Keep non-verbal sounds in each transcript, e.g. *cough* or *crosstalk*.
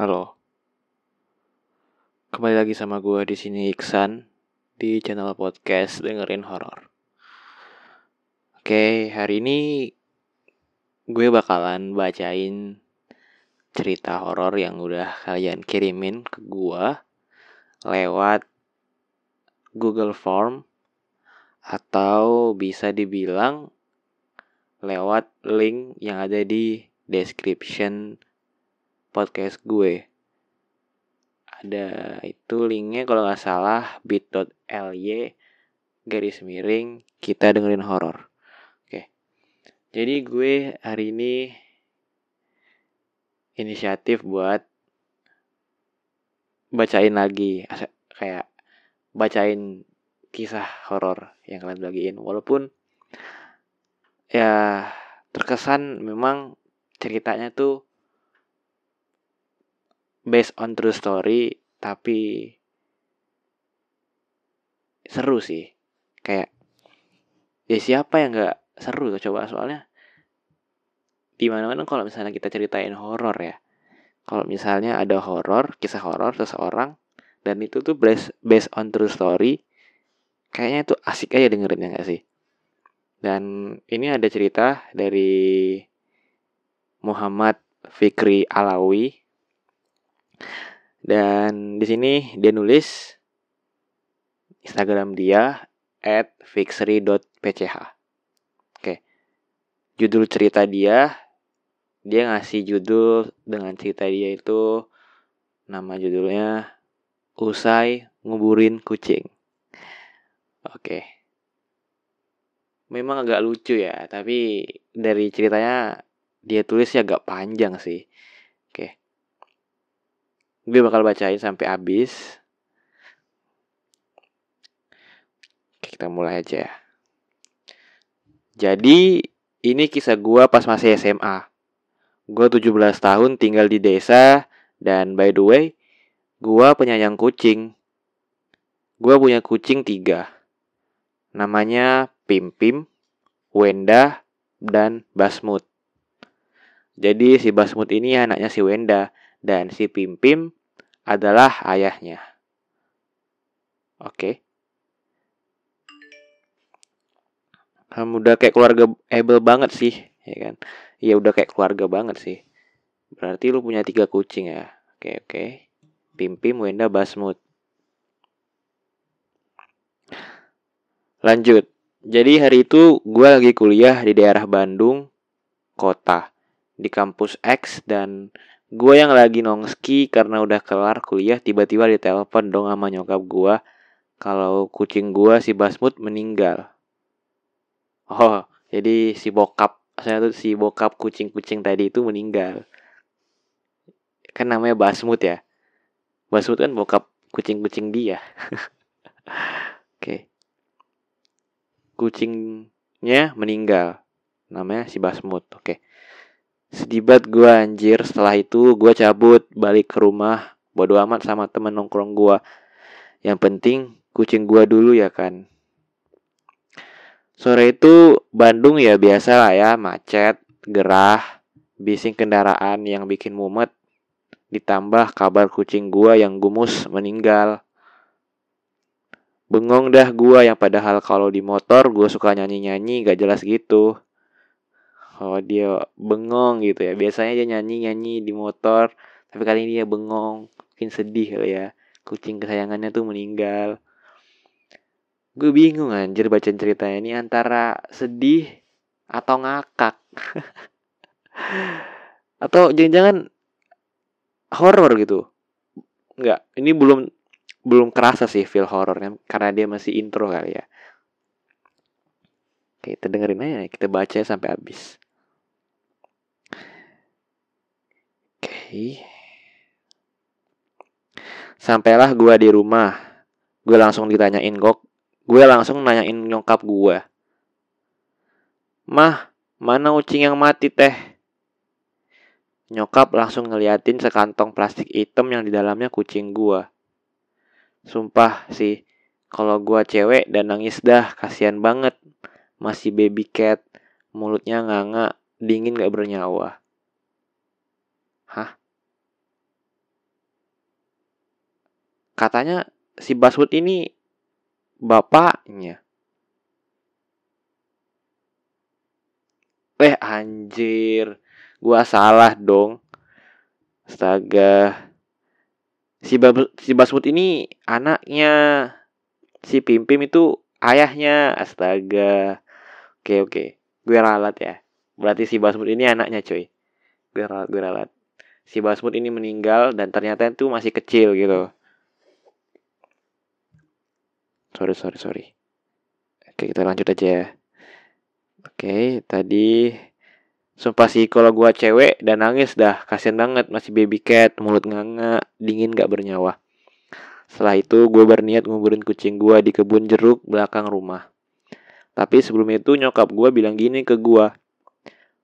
Halo. Kembali lagi sama gue di sini Iksan di channel podcast dengerin horor. Oke, hari ini gue bakalan bacain cerita horor yang udah kalian kirimin ke gue lewat Google Form atau bisa dibilang lewat link yang ada di description podcast gue. Ada itu linknya kalau nggak salah bit.ly garis miring kita dengerin horor. Oke. Jadi gue hari ini inisiatif buat bacain lagi kayak bacain kisah horor yang kalian bagiin. Walaupun ya terkesan memang ceritanya tuh based on true story tapi seru sih. Kayak ya siapa yang nggak seru tuh coba? Soalnya di mana mana kalau misalnya kita ceritain horor ya. Kalau misalnya ada horor kisah horor seseorang dan itu tuh based based on true story kayaknya itu asik aja dengerin ya gak sih? Dan ini ada cerita dari Muhammad Fikri Alawi dan di sini dia nulis Instagram dia fixry.pch. Oke. Judul cerita dia dia ngasih judul dengan cerita dia itu nama judulnya Usai nguburin kucing. Oke. Memang agak lucu ya, tapi dari ceritanya dia tulisnya agak panjang sih. Oke gue bakal bacain sampai habis. Kita mulai aja jadi ini kisah gue pas masih SMA gue 17 tahun tinggal di desa dan by the way gue penyayang kucing. Gue punya kucing tiga. Namanya Pim Pim Wenda dan Basmut. Jadi si Basmut ini anaknya si Wenda dan si Pim Pim adalah ayahnya. Oke. Kamu udah kayak keluarga able banget sih, ya kan? Iya udah kayak keluarga banget sih. Berarti lu punya tiga kucing ya. Oke oke. Pim Pim, Wenda, Basmut. Lanjut. Jadi hari itu gue lagi kuliah di daerah Bandung, kota, di kampus X dan gue yang lagi nongski karena udah kelar kuliah tiba-tiba ditelepon dong sama nyokap gue kalau kucing gue si Basmut meninggal. Oh, jadi si bokap saya tuh si bokap kucing-kucing tadi itu meninggal. Kan namanya Basmut ya. Basmut kan bokap kucing-kucing dia. *laughs* Oke. Okay. Kucingnya meninggal. Namanya si Basmut. Oke. Okay. Sedih banget gue anjir. Setelah itu gue cabut balik ke rumah. Bodo amat sama temen nongkrong gue Yang penting kucing gue dulu ya kan. Sore itu Bandung ya biasa lah ya. Macet, gerah, bising kendaraan yang bikin mumet. Ditambah kabar kucing gue yang gumus meninggal. Bengong dah gue yang padahal kalau di motor gue suka nyanyi-nyanyi gak jelas gitu oh dia bengong gitu ya. Biasanya dia nyanyi nyanyi di motor tapi kali ini dia bengong. Mungkin sedih kali ya. Kucing kesayangannya tuh meninggal. Gue bingung anjir baca ceritanya ini antara sedih atau ngakak. *laughs* Atau jangan-jangan horor gitu. Nggak ini belum belum kerasa sih feel horornya karena dia masih intro kali ya. Oke, kita dengerin aja, kita baca sampai habis. Sampailah gue di rumah. Gue langsung ditanyain kok. Gue langsung nanyain nyokap gue. Mah, mana ucing yang mati teh? Nyokap langsung ngeliatin sekantong plastik hitam yang di dalamnya kucing gue. Sumpah sih, kalau gue cewek dan nangis dah, kasihan banget. Masih baby cat, mulutnya nganga, dingin gak bernyawa. Katanya si Baswood ini bapaknya. Eh anjir, gua salah dong. Astaga. Si, Bab si Baswood ini anaknya. Si Pimpim itu ayahnya. Astaga. Oke oke. Gue ralat ya. Berarti si Baswood ini anaknya cuy. Gue ralat, gue ralat. Si Baswood ini meninggal dan ternyata itu masih kecil gitu. Sorry sorry sorry. Oke kita lanjut aja ya. Oke tadi Sumpah sih kalau gua cewek dan nangis dah kasian banget masih baby cat mulut nganga dingin gak bernyawa. Setelah itu gue berniat nguburin kucing gua di kebun jeruk belakang rumah. Tapi sebelum itu nyokap gua bilang gini ke gua.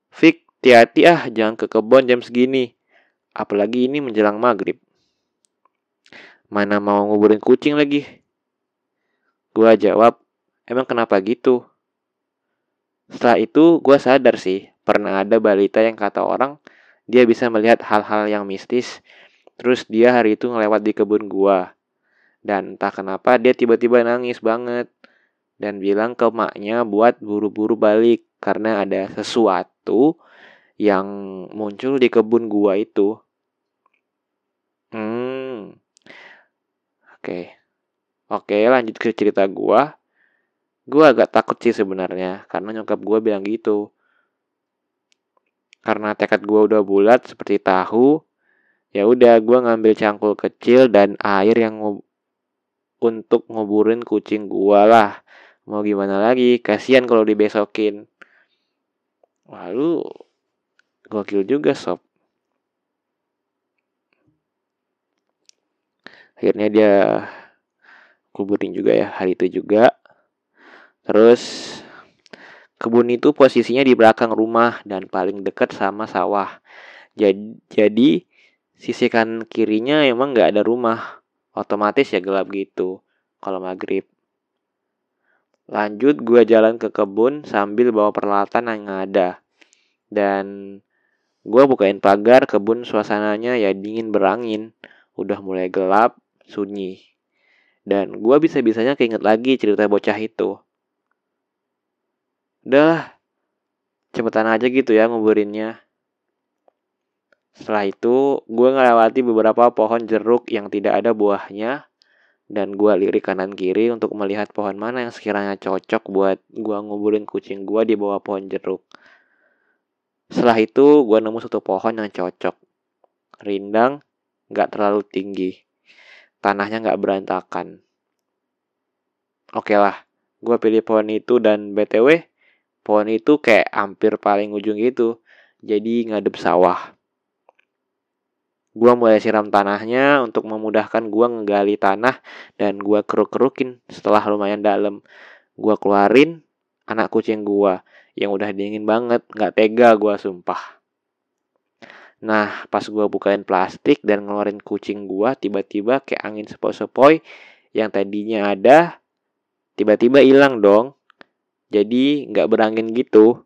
Fik, hati-hati ah jangan ke kebun jam segini. Apalagi ini menjelang maghrib. Mana mau nguburin kucing lagi? Gua jawab, emang kenapa gitu? Setelah itu gue sadar sih pernah ada balita yang kata orang dia bisa melihat hal-hal yang mistis. Terus dia hari itu ngelewat di kebun gua. Dan entah kenapa dia tiba-tiba nangis banget. Dan bilang ke maknya buat buru-buru balik. Karena ada sesuatu yang muncul di kebun gua itu. Hmm. Oke. Oke, lanjut ke cerita gua. Gua agak takut sih sebenarnya karena nyokap gua bilang gitu. Karena tekad gue udah bulat seperti tahu, ya udah gue ngambil cangkul kecil dan air yang ngub untuk nguburin kucing gue lah. Mau gimana lagi? Kasihan kalau dibesokin. Lalu gokil juga sob. Akhirnya dia kuburin juga ya hari itu juga. Terus Kebun itu posisinya di belakang rumah dan paling dekat sama sawah. Jadi, jadi sisi kanan kirinya emang nggak ada rumah. Otomatis ya gelap gitu kalau maghrib. Lanjut gue jalan ke kebun sambil bawa peralatan yang ada. Dan gue bukain pagar kebun suasananya ya dingin berangin. Udah mulai gelap, sunyi. Dan gue bisa-bisanya keinget lagi cerita bocah itu udah cepetan aja gitu ya nguburinnya setelah itu gue ngelewati beberapa pohon jeruk yang tidak ada buahnya dan gue lirik kanan kiri untuk melihat pohon mana yang sekiranya cocok buat gue nguburin kucing gue di bawah pohon jeruk. Setelah itu gue nemu satu pohon yang cocok. Rindang, gak terlalu tinggi. Tanahnya gak berantakan. Oke lah, gue pilih pohon itu dan BTW, pohon itu kayak hampir paling ujung gitu jadi ngadep sawah. Gua mulai siram tanahnya untuk memudahkan gua ngegali tanah dan gua keruk-kerukin setelah lumayan dalam. Gua keluarin anak kucing gua yang udah dingin banget nggak tega gua sumpah Nah, pas gua bukain plastik dan ngeluarin kucing gua, tiba-tiba kayak angin sepoi-sepoi yang tadinya ada, tiba-tiba hilang dong. Jadi nggak berangin gitu.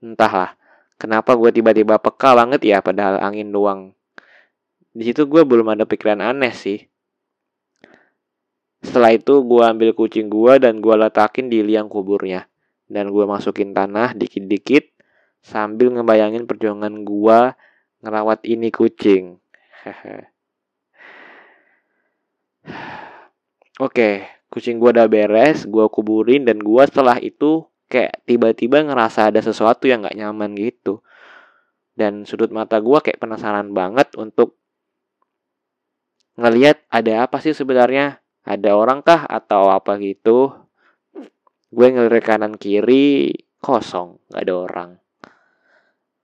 Entahlah, kenapa gue tiba-tiba peka banget ya padahal angin doang. Di situ gue belum ada pikiran aneh sih. Setelah itu gue ambil kucing gue dan gue letakin di liang kuburnya. Dan gue masukin tanah dikit-dikit sambil ngebayangin perjuangan gue ngerawat ini kucing. *laughs* Oke, kucing gue udah beres gue kuburin dan gue setelah itu kayak tiba-tiba ngerasa ada sesuatu yang nggak nyaman gitu. Dan sudut mata gue kayak penasaran banget untuk ngelihat ada apa sih sebenarnya? Ada orang kah atau apa gitu? Gue ngelirik kanan kiri kosong nggak ada orang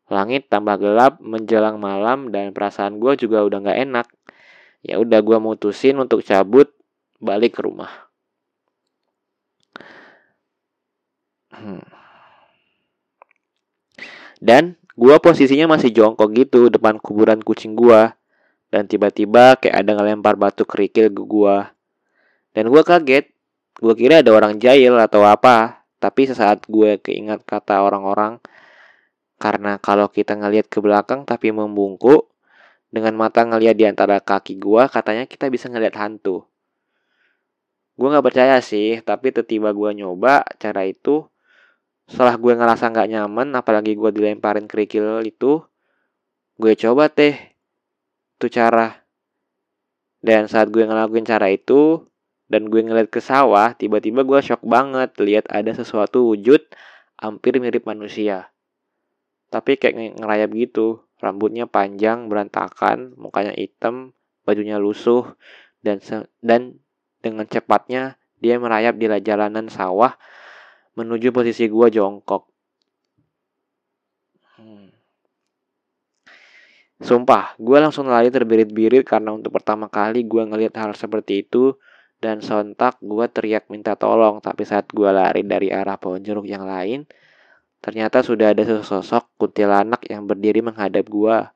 langit tambah gelap menjelang malam dan perasaan gue juga udah nggak enak ya udah gue mutusin untuk cabut balik ke rumah Hmm. Dan gua posisinya masih jongkok gitu depan kuburan kucing gua. Dan tiba-tiba kayak ada ngelempar batu kerikil ke gua. Dan gua kaget. Gua kira ada orang jahil atau apa. Tapi sesaat gue keingat kata orang-orang. Karena kalau kita ngelihat ke belakang tapi membungkuk. dengan mata ngeliat di antara kaki gue katanya kita bisa ngeliat hantu gue nggak percaya sih tapi tiba-tiba gue nyoba cara itu setelah gue ngerasa nggak nyaman apalagi gue dilemparin kerikil itu gue coba teh tuh cara dan saat gue ngelakuin cara itu dan gue ngeliat ke sawah tiba-tiba gue shock banget lihat ada sesuatu wujud hampir mirip manusia tapi kayak ngerayap gitu rambutnya panjang berantakan mukanya hitam bajunya lusuh dan dan dengan cepatnya dia merayap di jalanan sawah menuju posisi gua jongkok hmm. Sumpah, gue langsung lari terbirit-birit karena untuk pertama kali gue ngelihat hal seperti itu dan sontak gue teriak minta tolong. Tapi saat gue lari dari arah pohon jeruk yang lain, Ternyata sudah ada sesosok kuntilanak yang berdiri menghadap gua.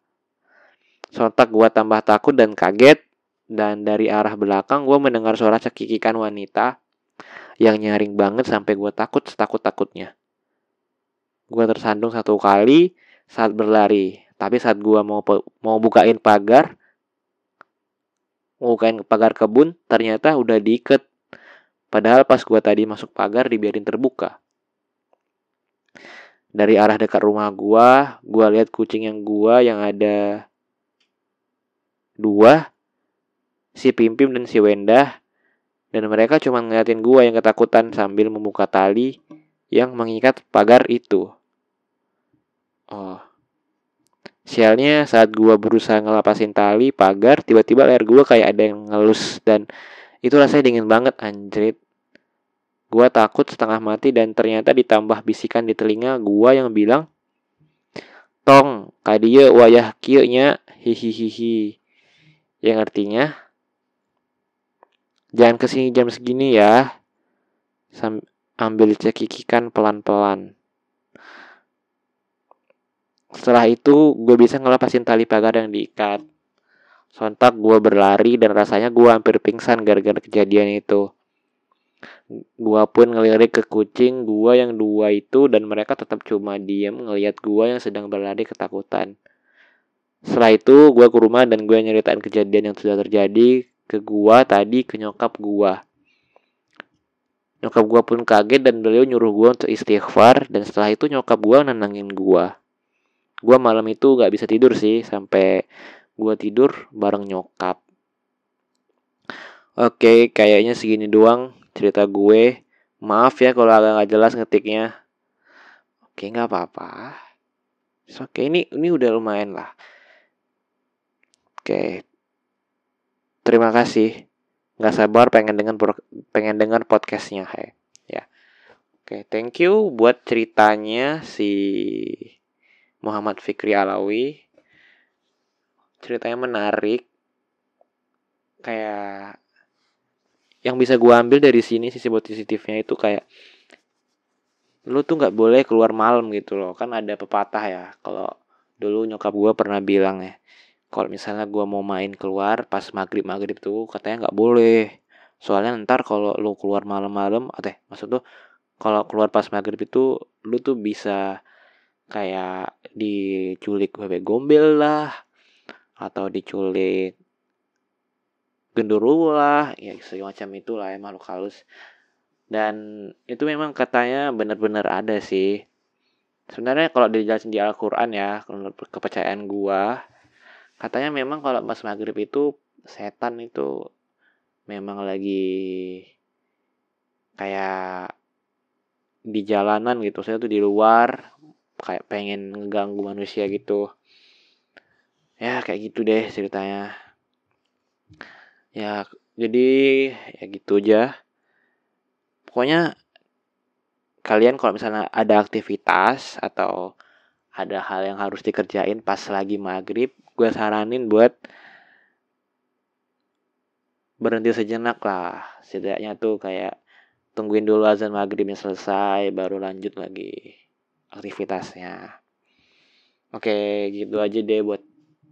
Sontak gua tambah takut dan kaget dan dari arah belakang gua mendengar suara cekikikan wanita yang nyaring banget sampai gua takut setakut-takutnya. Gua tersandung satu kali saat berlari, tapi saat gua mau mau bukain pagar bukain pagar kebun ternyata udah diikat. Padahal pas gua tadi masuk pagar dibiarin terbuka dari arah dekat rumah gua, gua lihat kucing yang gua yang ada dua, si Pimpim dan si Wendah, dan mereka cuma ngeliatin gua yang ketakutan sambil membuka tali yang mengikat pagar itu. Oh. Sialnya saat gua berusaha ngelapasin tali pagar, tiba-tiba leher gua kayak ada yang ngelus dan itu rasanya dingin banget anjrit. Gua takut setengah mati dan ternyata ditambah bisikan di telinga gua yang bilang, Tong, kadia wayah kieu nya, hihihihi. Yang artinya, jangan ke sini jam segini ya. Sam ambil cekikikan pelan-pelan. Setelah itu, gue bisa ngelepasin tali pagar yang diikat. Sontak gue berlari dan rasanya gue hampir pingsan gara-gara kejadian itu. Gua pun ngelirik ke kucing gua yang dua itu dan mereka tetap cuma diem ngelihat gua yang sedang berlari ketakutan. Setelah itu gua ke rumah dan gue nyeritain kejadian yang sudah terjadi ke gua tadi ke nyokap gua. Nyokap gua pun kaget dan beliau nyuruh gua untuk istighfar dan setelah itu nyokap gua nenangin gua. Gua malam itu gak bisa tidur sih sampai gua tidur bareng nyokap. Oke, kayaknya segini doang cerita gue. Maaf ya kalau agak nggak jelas ngetiknya. Oke, nggak apa-apa. Oke, ini ini udah lumayan lah. Oke. Terima kasih. Nggak sabar pengen dengan pengen dengar podcastnya, hey. Ya. Oke, thank you buat ceritanya si Muhammad Fikri Alawi. Ceritanya menarik. Kayak yang bisa gue ambil dari sini sisi positifnya itu kayak lu tuh nggak boleh keluar malam gitu loh. Kan ada pepatah ya kalau dulu nyokap gue pernah bilang ya kalau misalnya gue mau main keluar pas maghrib maghrib tuh katanya nggak boleh. Soalnya ntar kalau lu keluar malam-malam atau maksud tuh kalau keluar pas maghrib itu lu tuh bisa kayak diculik bebek gombel lah atau diculik genderuwo lah ya semacam itulah ya makhluk halus. Dan itu memang katanya benar-benar ada sih. Sebenarnya kalau dijelasin di Al-Quran ya menurut kepercayaan gua katanya memang kalau pas maghrib itu setan itu memang lagi kayak di jalanan gitu. Saya tuh di luar kayak pengen ngeganggu manusia gitu. Ya kayak gitu deh ceritanya ya jadi ya gitu aja. Pokoknya kalian kalau misalnya ada aktivitas atau ada hal yang harus dikerjain pas lagi maghrib gue saranin buat berhenti sejenak lah. Setidaknya tuh kayak tungguin dulu azan maghribnya selesai baru lanjut lagi aktivitasnya. Oke gitu aja deh buat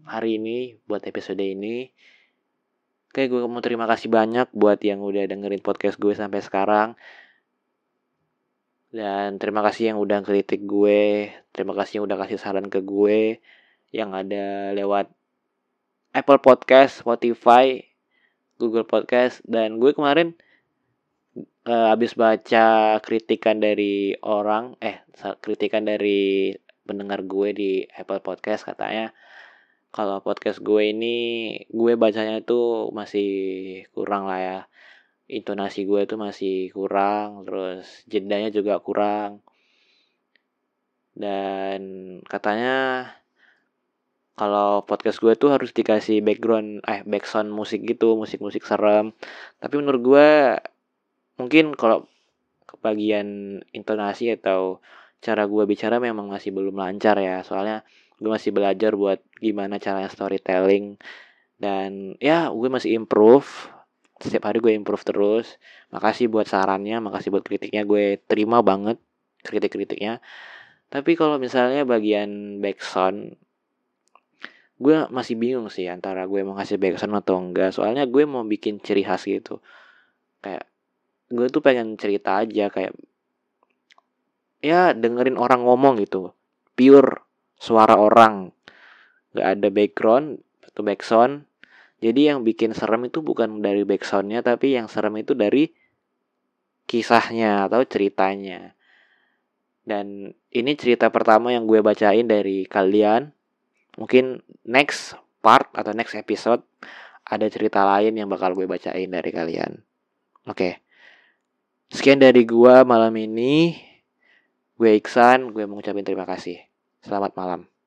hari ini buat episode ini Oke, gue mau terima kasih banyak buat yang udah dengerin podcast gue sampai sekarang. Dan terima kasih yang udah kritik gue, terima kasih yang udah kasih saran ke gue yang ada lewat Apple Podcast, Spotify, Google Podcast dan gue kemarin uh, habis baca kritikan dari orang eh kritikan dari pendengar gue di Apple Podcast katanya kalau podcast gue ini gue bacanya itu masih kurang lah ya. Intonasi gue itu masih kurang terus jedanya juga kurang. Dan katanya kalau podcast gue tuh harus dikasih background eh background musik gitu musik-musik serem. Tapi menurut gue mungkin kalau kebagian intonasi atau cara gue bicara memang masih belum lancar ya. Soalnya gue masih belajar buat gimana caranya storytelling. Dan ya gue masih improve. Setiap hari gue improve terus. Makasih buat sarannya makasih buat kritiknya. Gue terima banget kritik-kritiknya. Tapi kalau misalnya bagian backsound gue masih bingung sih antara gue mau ngasih backsound atau enggak. Soalnya gue mau bikin ciri khas gitu. Kayak gue tuh pengen cerita aja kayak ya dengerin orang ngomong gitu. Pure suara orang. Nggak ada background atau backsound. Jadi yang bikin serem itu bukan dari backsoundnya tapi yang serem itu dari kisahnya atau ceritanya. Dan ini cerita pertama yang gue bacain dari kalian. Mungkin next part atau next episode ada cerita lain yang bakal gue bacain dari kalian. Oke. Sekian dari gue malam ini gue Iksan gue mengucapkan terima kasih Selamat malam.